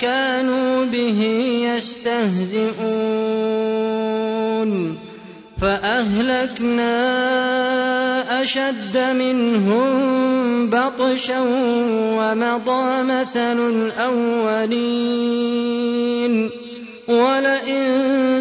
كانوا به يستهزئون فأهلكنا أشد منهم بطشا ومضى مثل الأولين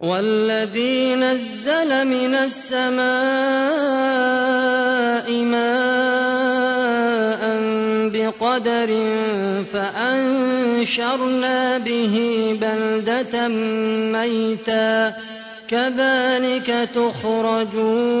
والذي نزل من السماء ماء بقدر فأنشرنا به بلدة ميتا كذلك تخرجون.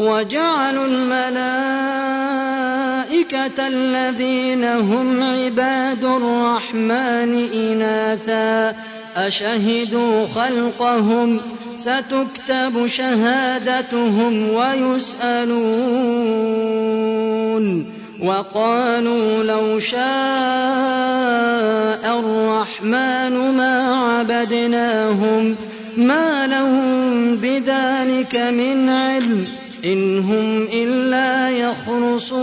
وجعلوا الملائكة الذين هم عباد الرحمن إناثا. أشهدوا خلقهم؟ ستكتب شهادتهم ويسألون. وقالوا لو شاء الرحمن ما عبدناهم ما لهم بذلك من علم. إن هم إلا يخرصون.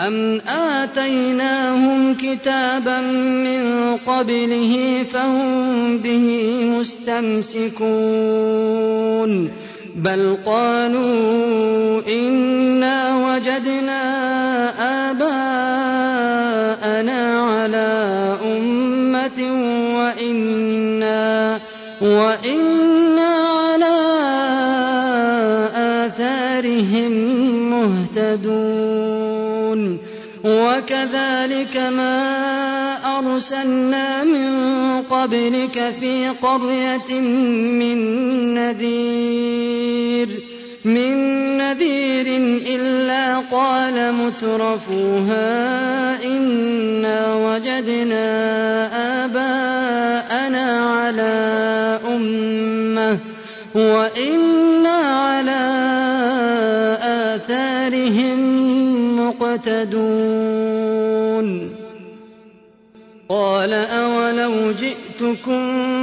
أم آتيناهم كتابا من قبله فهم به مستمسكون. بل قالوا إنا وجدنا أرسلنا من قبلك في قرية من نذير من نذير إلا قال مترفوها إنا وجدنا آباءنا على أمة وإنا على آثارهم مقتدون.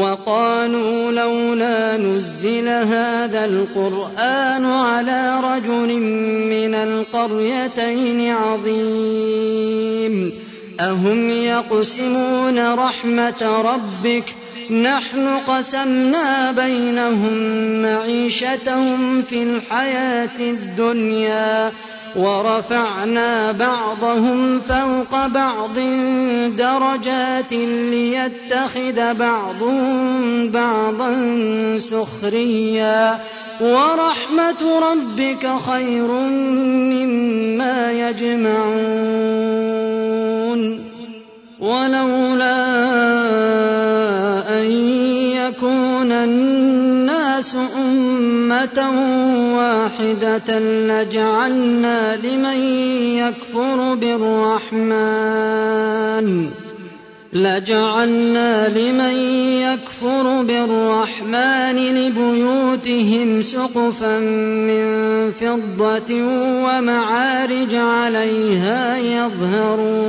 وقالوا لولا نزل هذا القرآن على رجل من القريتين عظيم. أهم يقسمون رحمة ربك؟ نحن قسمنا بينهم معيشتهم في الحياة الدنيا. ورفعنا بعضهم فوق بعض درجات ليتخذ بعضهم بعضا سخريا. ورحمة ربك خير مما يجمعون. ولولا أن الناس أمة واحدة لجعلنا لمن يكفر بالرحمن. لجعلنا لمن يكفر بالرحمن لبيوتهم سقفا من فضة ومعارج عليها يظهرون.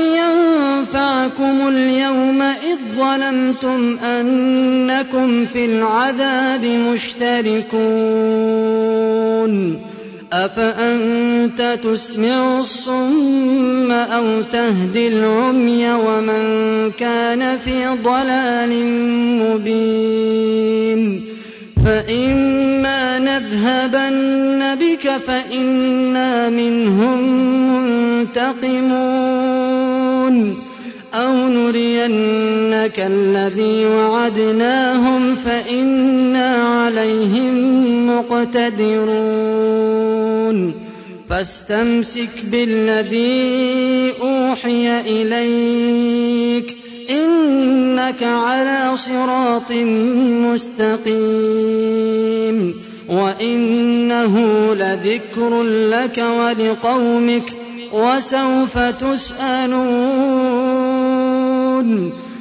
ينفعكم اليوم إذ ظلمتم أنكم في العذاب مشتركون أفأنت تسمع الصم أو تهدي العمي ومن كان في ضلال مبين فإما نذهبن بك فإنا منهم منتقمون أو نرينك الذي وعدناهم فإنا عليهم مقتدرون فاستمسك بالذي أوحي إليك إنك على صراط مستقيم وإنه لذكر لك ولقومك وسوف تسألون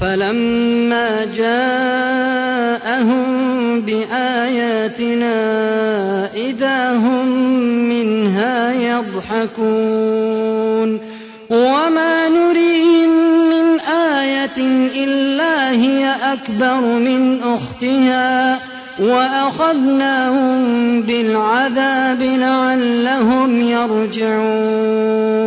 فلما جاءهم بآياتنا إذا هم منها يضحكون وما نريهم من آية إلا هي أكبر من أختها وأخذناهم بالعذاب لعلهم يرجعون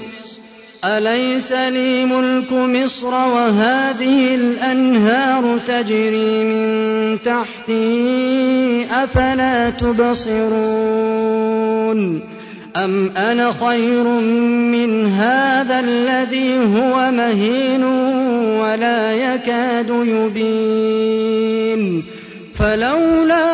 أليس لي ملك مصر وهذه الأنهار تجري من تحتي أفلا تبصرون أم أنا خير من هذا الذي هو مهين ولا يكاد يبين فلولا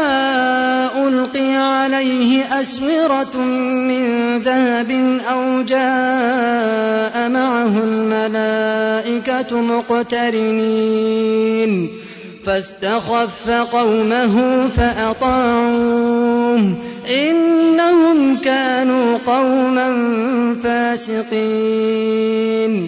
عليه أسورة من ذهب أو جاء معه الملائكة مقترنين. فاستخف قومه فأطاعوه. إنهم كانوا قوما فاسقين.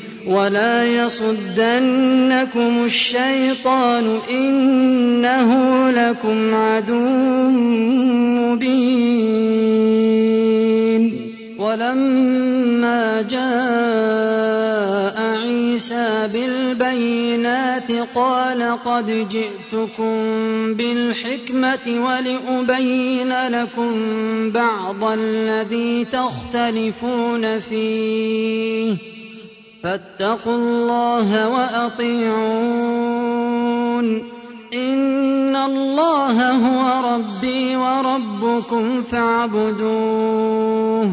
ولا يصدنكم الشيطان إنه لكم عدو مبين ولما جاء عيسى بالبينات قال قد جئتكم بالحكمة ولأبين لكم بعض الذي تختلفون فيه فاتقوا الله وأطيعون. إن الله هو ربي وربكم فاعبدوه.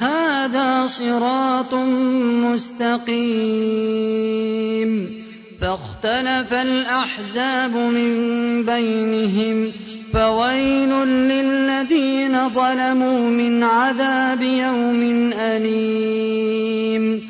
هذا صراط مستقيم. فاختلف الأحزاب من بينهم. فويل للذين ظلموا من عذاب يوم أليم.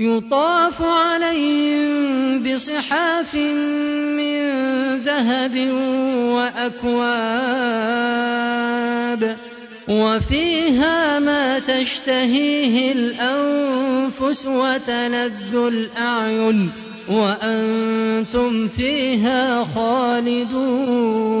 يطاف عليهم بصحاف من ذهب وأكواب وفيها ما تشتهيه الأنفس وتلذ الأعين وأنتم فيها خالدون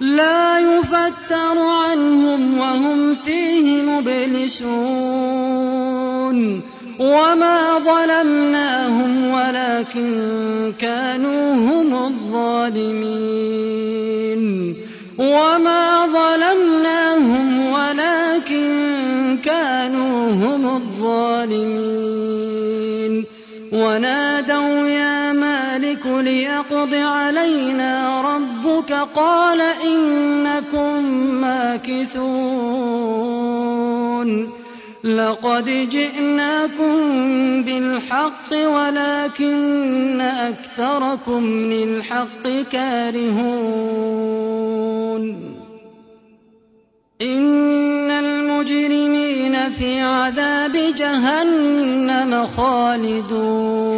لا يفتر عنهم وهم فيه مبلسون وما ظلمناهم ولكن كانوا هم الظالمين وما ظلمناهم ولكن كانوا هم الظالمين ونادوا يا مالك ليقض علينا ربك قال إنكم ماكثون لقد جئناكم بالحق ولكن أكثركم للحق كارهون إن المجرمين في عذاب جهنم خالدون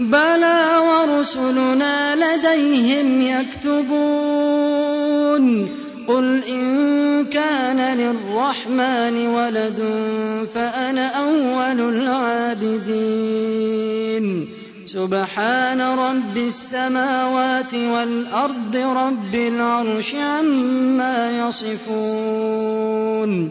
بلى ورسلنا لديهم يكتبون قل إن كان للرحمن ولد فأنا أول العابدين. سبحان رب السماوات والأرض رب العرش عما يصفون.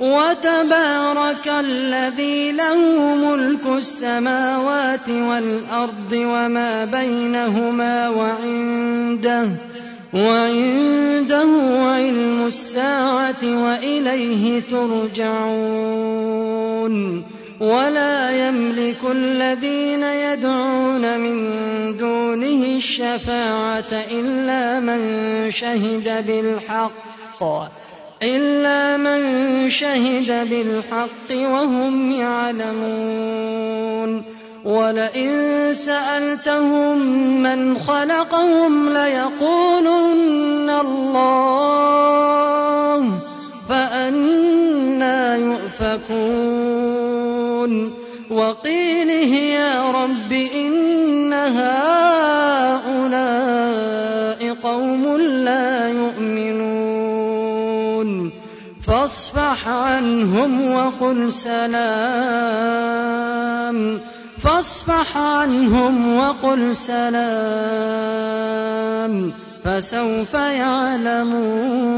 وتبارك الذي له ملك السماوات والأرض وما بينهما وعنده وعنده علم الساعة وإليه ترجعون. ولا يملك الذين يدعون من دونه الشفاعة إلا من شهد بالحق. إلا من شهد بالحق وهم يعلمون. ولئن سألتهم من خلقهم ليقولن الله فأنا يؤفكون. وقيله يا رب إن هؤلاء فاصفح عنهم وقل سلام. فاصفح عنهم وقل سلام. فسوف يعلمون.